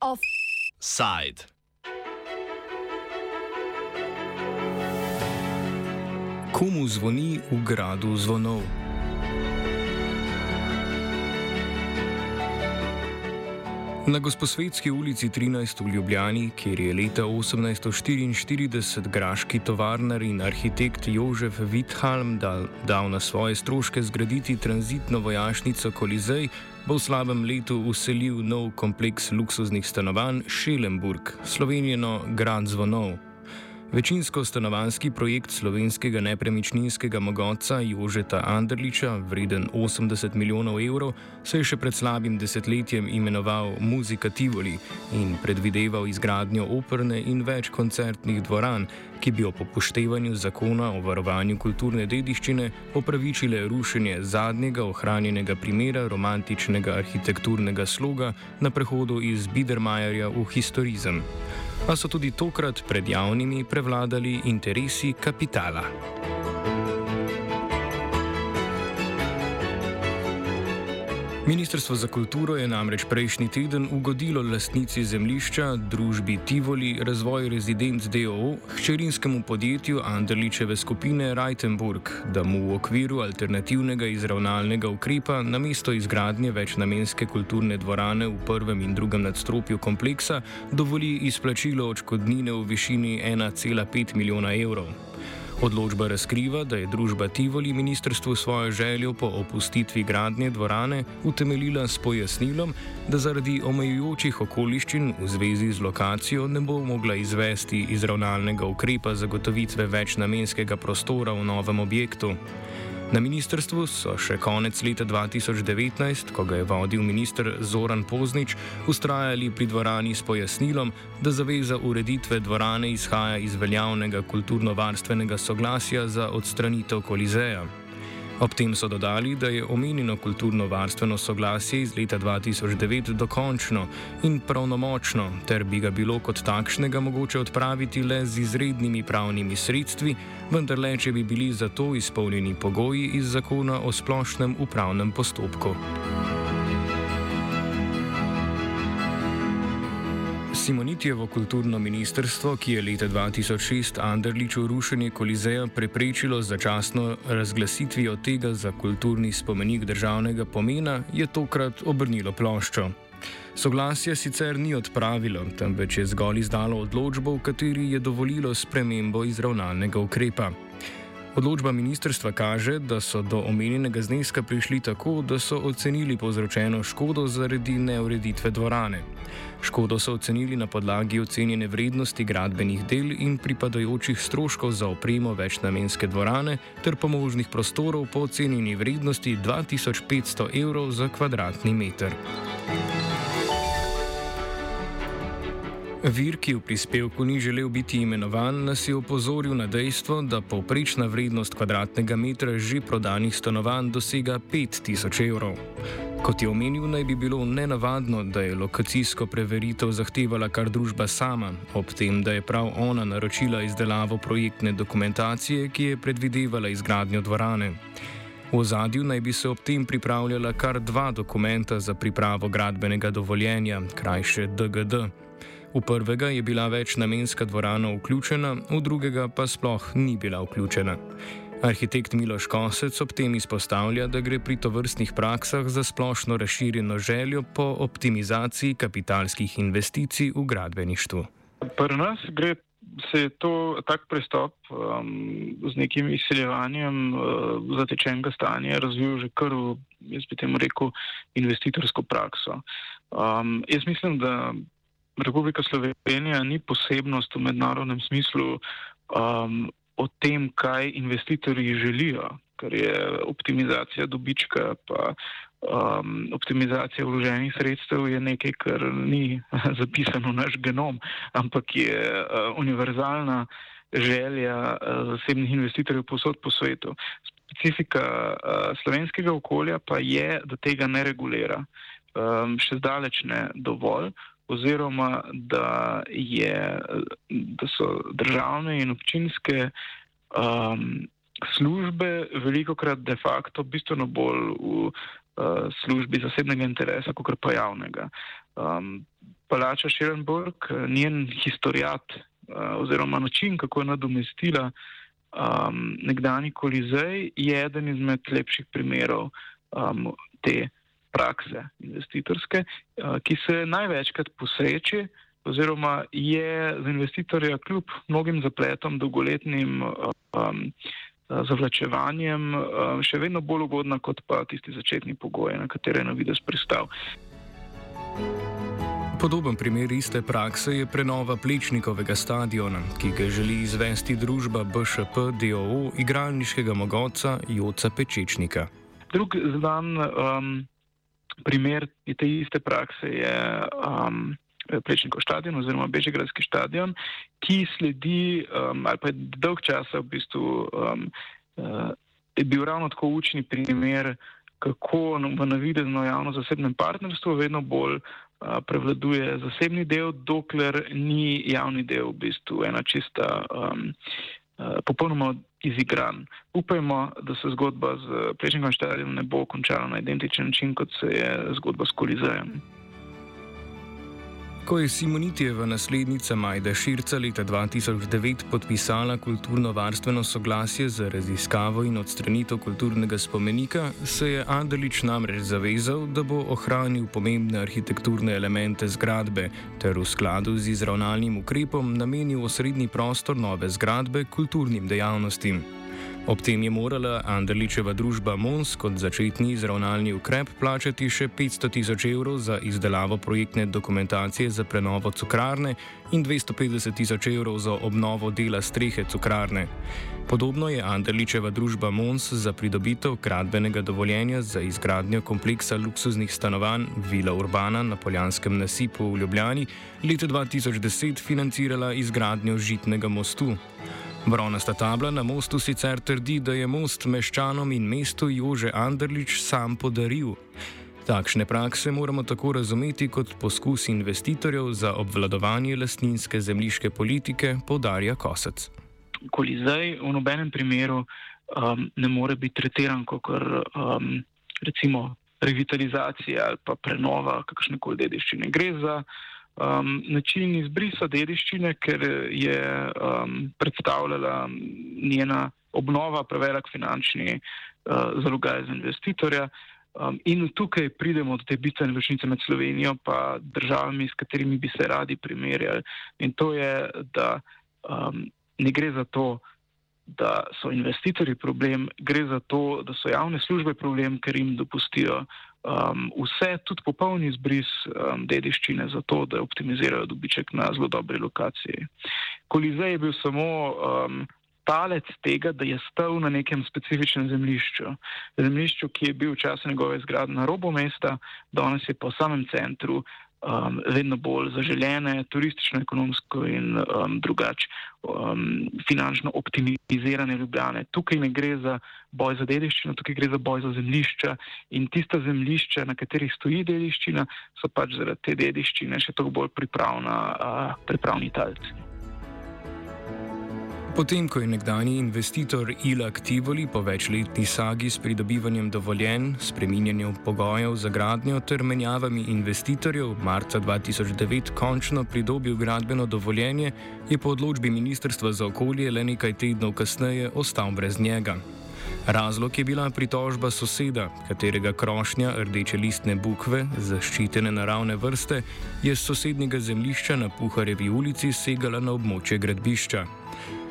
Offside. Komu zvoni v gradu zvonov? Na Gosposvetski ulici 13 v Ljubljani, kjer je leta 1844 graški tovarnar in arhitekt Jožef Withalm dal, dal na svoje stroške zgraditi tranzitno vojašnico Kolizej, bo v slabem letu uselil nov kompleks luksuznih stanovanj Šelenburg, slovenjeno Grad Zvonov. Večinsko stanovanski projekt slovenskega nepremičninskega mogotca Jožeta Anderliča, vreden 80 milijonov evrov, se je še pred slabim desetletjem imenoval Muzika Tivoli in predvideval izgradnjo operne in več koncertnih dvoran, ki bi ob upoštevanju zakona o varovanju kulturne dediščine opravičile rušenje zadnjega ohranjenega primera romantičnega arhitekturnega sloga na prehodu iz Biedermajerja v historizem pa so tudi tokrat pred javnimi prevladali interesi kapitala. Ministrstvo za kulturo je namreč prejšnji teden ugodilo lastnici zemljišča družbi Tivoli Razvoj Rezidenc DOO, hčerinskemu podjetju Anderličeve skupine Reitenburg, da mu v okviru alternativnega izravnalnega ukrepa na mesto izgradnje večnamenske kulturne dvorane v prvem in drugem nadstropju kompleksa dovoli izplačilo očkodnine v višini 1,5 milijona evrov. Odločba razkriva, da je družba Tivoli ministrstvu svojo željo po opustitvi gradnje dvorane utemeljila s pojasnilom, da zaradi omejujočih okoliščin v zvezi z lokacijo ne bo mogla izvesti izravnalnega ukrepa zagotovitve večnamenskega prostora v novem objektu. Na ministrstvu so še konec leta 2019, ko ga je vodil ministr Zoran Poznič, ustrajali pri dvorani s pojasnilom, da zaveza ureditve dvorane izhaja iz veljavnega kulturno-varstvenega soglasja za odstranitev kolizeja. Ob tem so dodali, da je omenjeno kulturno-varstveno soglasje iz leta 2009 dokončno in pravnomočno, ter bi ga bilo kot takšnega mogoče odpraviti le z izrednimi pravnimi sredstvi, vendar le, če bi bili za to izpolnjeni pogoji iz zakona o splošnem upravnem postopku. Simonitijevo kulturno ministrstvo, ki je leta 2006 Anderliču rušenje Kolizeja preprečilo začasno razglasitvijo tega za kulturni spomenik državnega pomena, je tokrat obrnilo ploščo. Soglasje sicer ni odpravilo, temveč je zgolj izdalo odločbo, v kateri je dovolilo spremembo izravnalnega ukrepa. Odločba ministrstva kaže, da so do omenjenega zneska prišli tako, da so ocenili povzročeno škodo zaradi neureditve dvorane. Škodo so ocenili na podlagi ocenjene vrednosti gradbenih del in pripadajočih stroškov za opremo večnamenske dvorane ter pomožnih prostorov po ocenjeni vrednosti 2500 evrov za kvadratni meter. Vir, ki v prispevku ni želel biti imenovan, nas je opozoril na dejstvo, da povprečna vrednost kvadratnega metra že prodanih stanovanj dosega 5000 evrov. Kot je omenil, naj bi bilo nenavadno, da je lokacijsko preveritev zahtevala kar družba sama, ob tem, da je prav ona naročila izdelavo projektne dokumentacije, ki je predvidevala izgradnjo dvorane. V ozadju naj bi se ob tem pripravljala kar dva dokumenta za pripravo gradbenega dovoljenja, krajše DGD. V prvega je bila večnamenska dvorana vključena, v drugega pa sploh ni bila vključena. Arhitekt Miloš Kosec ob tem izpostavlja, da gre pri tovrstnih praksah za splošno razširjeno željo po optimizaciji kapitalskih investicij v gradbeništvu. Pri nas gre se to, tak pristop um, z nekim izseljevanjem uh, zatečenega stanja razvil že kar v, jaz bi temu rekel, investitorsko prakso. Um, jaz mislim, da Republika Slovenija ni posebnost v mednarodnem smislu um, o tem, kaj investitorji želijo, kar je optimizacija dobička, pa um, optimizacija vloženih sredstev je nekaj, kar ni zapisano v naš genom, ampak je uh, univerzalna želja uh, zasebnih investitorjev posod po svetu. Specifika uh, slovenskega okolja pa je, da tega ne regulira. Um, še zdaleč ne dovolj, oziroma da, je, da so državne in občinske um, službe veliko krat de facto bistveno bolj v uh, službi zasebnega interesa, kot pa javnega. Um, Palača Širenburg, njen historijat uh, oziroma način, kako je nadomestila um, nekdani kolizej, je eden izmed lepših primerov um, te prakse investitorske, uh, ki se največkrat posreči oziroma je za investitorja kljub mnogim zapletom, dolgoletnim um, zavlačevanjem um, še vedno bolj ugodna kot pa tisti začetni pogoji, na katere je na vides pristal. Podoben primer iste prakse je prenova Plečnikovega stadiona, ki ga želi izvesti družba BŠP DOO igralniškega mogoca Joca Pečečnika. Drug znan um, primer te iste prakse je um, Plečnikov stadion oziroma Bežegradski stadion, ki sledi um, ali pa je dolg časa v bistvu um, uh, je bil ravno tako učni primer, kako v navidezno javno-zasebnem partnerstvu vedno bolj uh, prevladuje zasebni del, dokler ni javni del v bistvu ena čista. Um, Popolnoma izigran. Upajmo, da se zgodba z Plečnikom stadionom ne bo končala na identičen način, kot se je zgodba s Kolizejem. Ko je Simonitijeva naslednica Majda Širca leta 2009 podpisala kulturno-varstveno soglasje za raziskavo in odstranitev kulturnega spomenika, se je Andelič namreč zavezal, da bo ohranil pomembne arhitekturne elemente zgradbe ter v skladu z izravnalnim ukrepom namenil osrednji prostor nove zgradbe kulturnim dejavnostim. Ob tem je morala Andrličeva družba Mons kot začetni izravnalni ukrep plačati še 500 tisoč evrov za izdelavo projektne dokumentacije za prenovo cukrarne in 250 tisoč evrov za obnovo dela strehe cukrarne. Podobno je Andrličeva družba Mons za pridobitev gradbenega dovoljenja za izgradnjo kompleksa luksuznih stanovanj Vila Urbana na Poljanskem nasipu v Ljubljani leta 2010 financirala izgradnjo žitnega mostu. Bronasta tabla na mostu sicer trdi, da je most meščanom in mestu Jože Andrlič sam podaril. Takšne prakse moramo tako razumeti kot poskus investitorjev za obvladovanje lastninske zemljiške politike, podarja Kosec. Kolizej v nobenem primeru um, ne more biti tretiran kot um, recimo revitalizacija ali pa prenova kakšne koli dediščine. Gre za um, način izbrisa dediščine, ker je um, predstavljala njena obnova prevelik finančni uh, zalogaj za investitorja. Um, in tukaj pridemo do te bistvene ločnice med Slovenijo in državami, s katerimi bi se radi primerjali. In to je, da um, ne gre za to, da so investitorji problem, gre za to, da so javne službe problem, ker jim dopustijo um, vse, tudi popolni izbris um, dediščine, zato da optimizirajo dobiček na zelo dobri lokaciji. Kolizej je bil samo um, talec tega, da je stal na nekem specifičnem zemljišču. Zemljišču, ki je bil včasih njegove zgradbe na robu mesta, danes je pa v samem centru um, vedno bolj zaželjene, turistično, ekonomsko in um, drugače um, finančno optimizirane ljubljane. Tukaj ne gre za boj za dediščino, tukaj gre za boj za zemljišča in tista zemljišča, na katerih stoji dediščina, so pač zaradi te dediščine še toliko bolj pripravna, uh, pripravni talci. Potem, ko je nekdani investitor Ilak Tivoli po večletni sagi s pridobivanjem dovoljen, spreminjanjem pogojev za gradnjo ter menjavami investitorjev marca 2009 končno pridobil gradbeno dovoljenje, je po odločbi Ministrstva za okolje le nekaj tednov kasneje ostal brez njega. Razlog je bila pritožba soseda, katerega krošnja rdeče listne bukve, zaščitene naravne vrste, je z sosednjega zemljišča na Puharjevi ulici segala na območje gradbišča.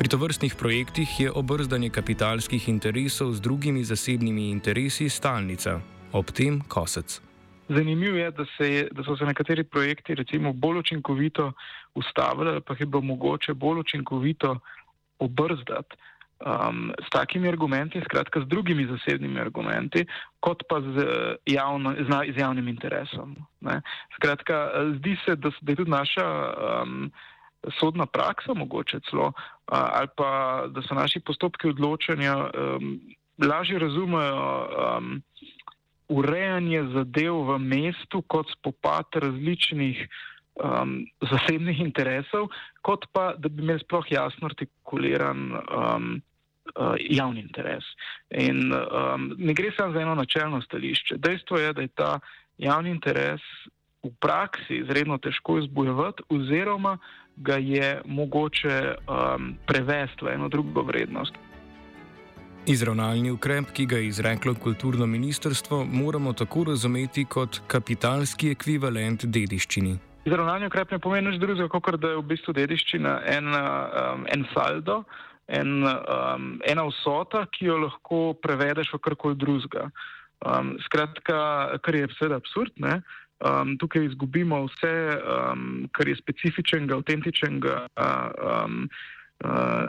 Pri tovrstnih projektih je obrzdanje kapitalskih interesov z drugimi zasebnimi interesi stalnica, ob tem kosec. Zanimivo je, da, se je, da so se nekateri projekti recimo bolj učinkovito ustavili, pa jih je bilo mogoče bolj učinkovito obrzdati um, s takimi argumenti, skratka z drugimi zasebnimi argumenti, kot pa z, javno, z javnim interesom. Ne. Skratka, zdi se, da, da je tudi naša. Um, sodna praksa, mogoče celo, ali pa da so naši postopki odločanja um, lažje razumejo um, urejanje zadev v mestu kot spopad različnih um, zasebnih interesov, kot pa da bi imeli sploh jasno artikuliran um, uh, javni interes. In um, ne gre samo za eno načelno stališče. Dejstvo je, da je ta javni interes v praksi izredno težko izbojevati, oziroma ga je mogoče um, prevesti v eno drugo vrednost. Izravnalni ukrep, ki ga je izreklo kulturno ministrstvo, moramo tako razumeti kot kapitalski ekvivalent dediščini. Izravnalni ukrep ne pomeni nič drugega, kot da je v bistvu dediščina en, um, en saldo, en, um, ena vsota, ki jo lahko prevedeš v karkoli drugega. Um, skratka, kar je seveda absurdno, um, tukaj izgubimo vse, um, kar je specifičnega, avtentičnega. Um, Uh,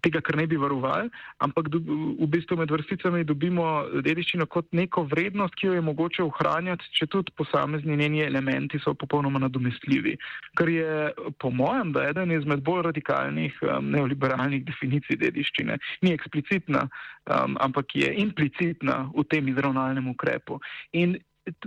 tega, kar ne bi varovali, ampak do, v bistvu med vrsticami dobimo dediščino kot neko vrednost, ki jo je mogoče ohranjati, če tudi posamezni njeni elementi so popolnoma nadomestljivi. Kar je, po mojem, da eden izmed bolj radikalnih um, neoliberalnih definicij dediščine. Ni eksplicitna, um, ampak je implicitna v tem izravnalnem ukrepu. In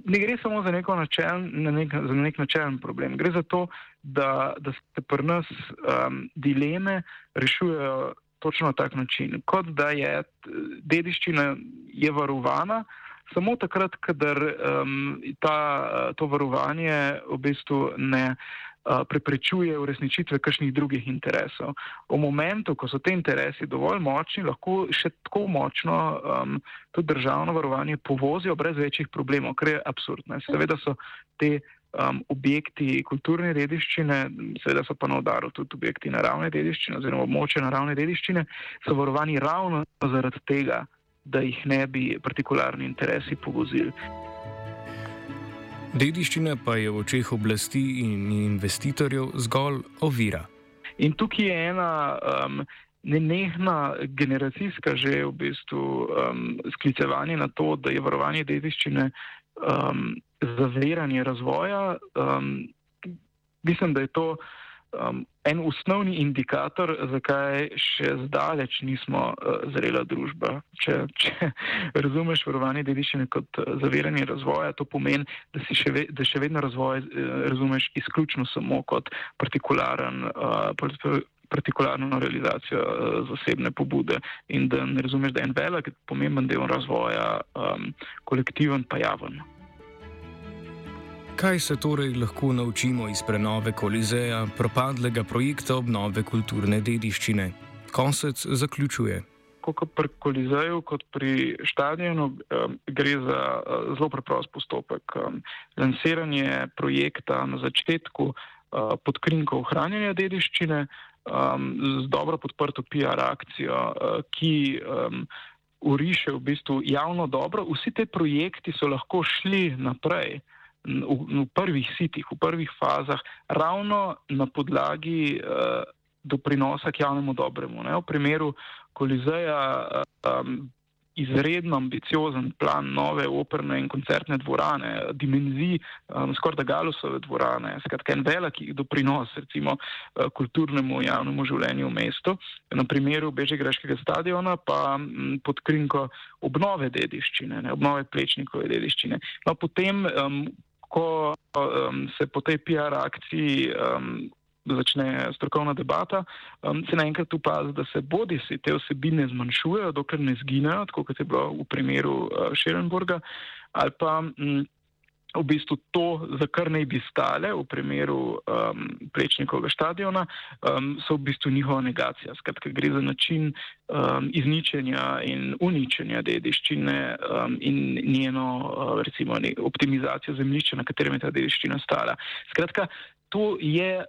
ne gre samo za, načel, na nek, za nek načelen problem. Gre za to, da, da se pri nas um, dileme rešujejo točno na tak način, kot da je dediščina je varovana. Samo takrat, kadar um, ta, to varovanje v bistvu ne preprečuje uresničitve kakšnih drugih interesov. V momentu, ko so te interesi dovolj močni, lahko še tako močno um, to državno varovanje povozijo brez večjih problemov, kar je absurdno. Seveda so te um, objekti kulturne dediščine, seveda so pa na udaru tudi objekti naravne dediščine oziroma območje naravne dediščine, so varovani ravno zaradi tega, da jih ne bi partikularni interesi povozili. Dediščina pa je v očeh oblasti in investitorjev zgolj ovira. In tukaj je ena um, nenehna generacijska že v bistvu um, sklicevanje na to, da je varovanje dediščine um, zaviranje razvoja. Um, mislim, da je to um, en osnovni indikator, zakaj še zdaleč nismo uh, zrela družba. Če, če razumeš varovanje dediščine kot uh, zaviranje razvoja, to pomeni, da, še, ve, da še vedno razvoj uh, razumeš izključno samo kot partikularen. Uh, partikularno realizacijo uh, zasebne pobude in da ne razumeš, da je en velik, pomemben del razvoja um, kolektiven pa javen. Kaj se torej lahko naučimo iz prenove Kolizeja, propadlega projekta obnove kulturne dediščine? Konsec zaključuje. Kot pri Kolizeju, kot pri stadionu, gre za uh, zelo preprost postopek. Lansiranje projekta na začetku uh, pod krinko ohranjanja dediščine z dobro podprto PR akcijo, uh, ki uriše v bistvu javno dobro. Vsi te projekti so lahko šli naprej v, v prvih sitih, v prvih fazah, ravno na podlagi uh, doprinosa k javnemu dobremu. Ne? V primeru Kolizeja um, izredno ambiciozen plan nove operne in koncertne dvorane, dimenzij um, skoraj da galusove dvorane, skratka en veliki doprinos recimo uh, kulturnemu javnemu življenju v mestu. Na primeru Bežigreškega stadiona pa um, pod krinko obnove dediščine, ne? obnove plečnikove dediščine. No, potem um, ko um, se po tej PR akciji um, začne strokovna debata, um, se naenkrat upazi, da se bodi si te osebine zmanjšujejo, dokler ne zginejo, tako kot je bilo v primeru uh, Šerenburga, ali pa um, v bistvu to, za kar naj bi stale v primeru um, Plečnikovega stadiona, um, so v bistvu njihova negacija. Skratka, gre za način um, izničenja in uničenja dediščine um, in njeno uh, recimo, optimizacijo zemljišča, na katerem je ta dediščina stala. Skratka, to je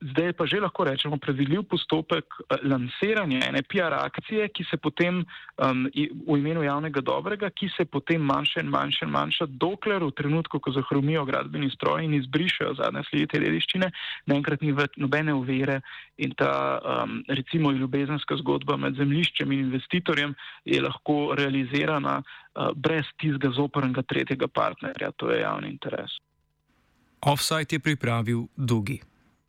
zdaj pa že lahko rečemo predvidljiv postopek eh, lansiranja ene PR akcije, ki se potem um, v imenu javnega dobrega, ki se potem manjša in manjša in manjša, dokler v trenutku, ko zahromijo gradbeni stroj in izbrišajo zadnje sledi te dediščine, naenkrat ni več nobene uvere in ta um, recimo ljubezenska zgodba med zemljiščem in investitorjem je lahko realizirana uh, brez tizga zoprnega tretjega partnerja, to je javni interes. Offside je pripravil Dugi.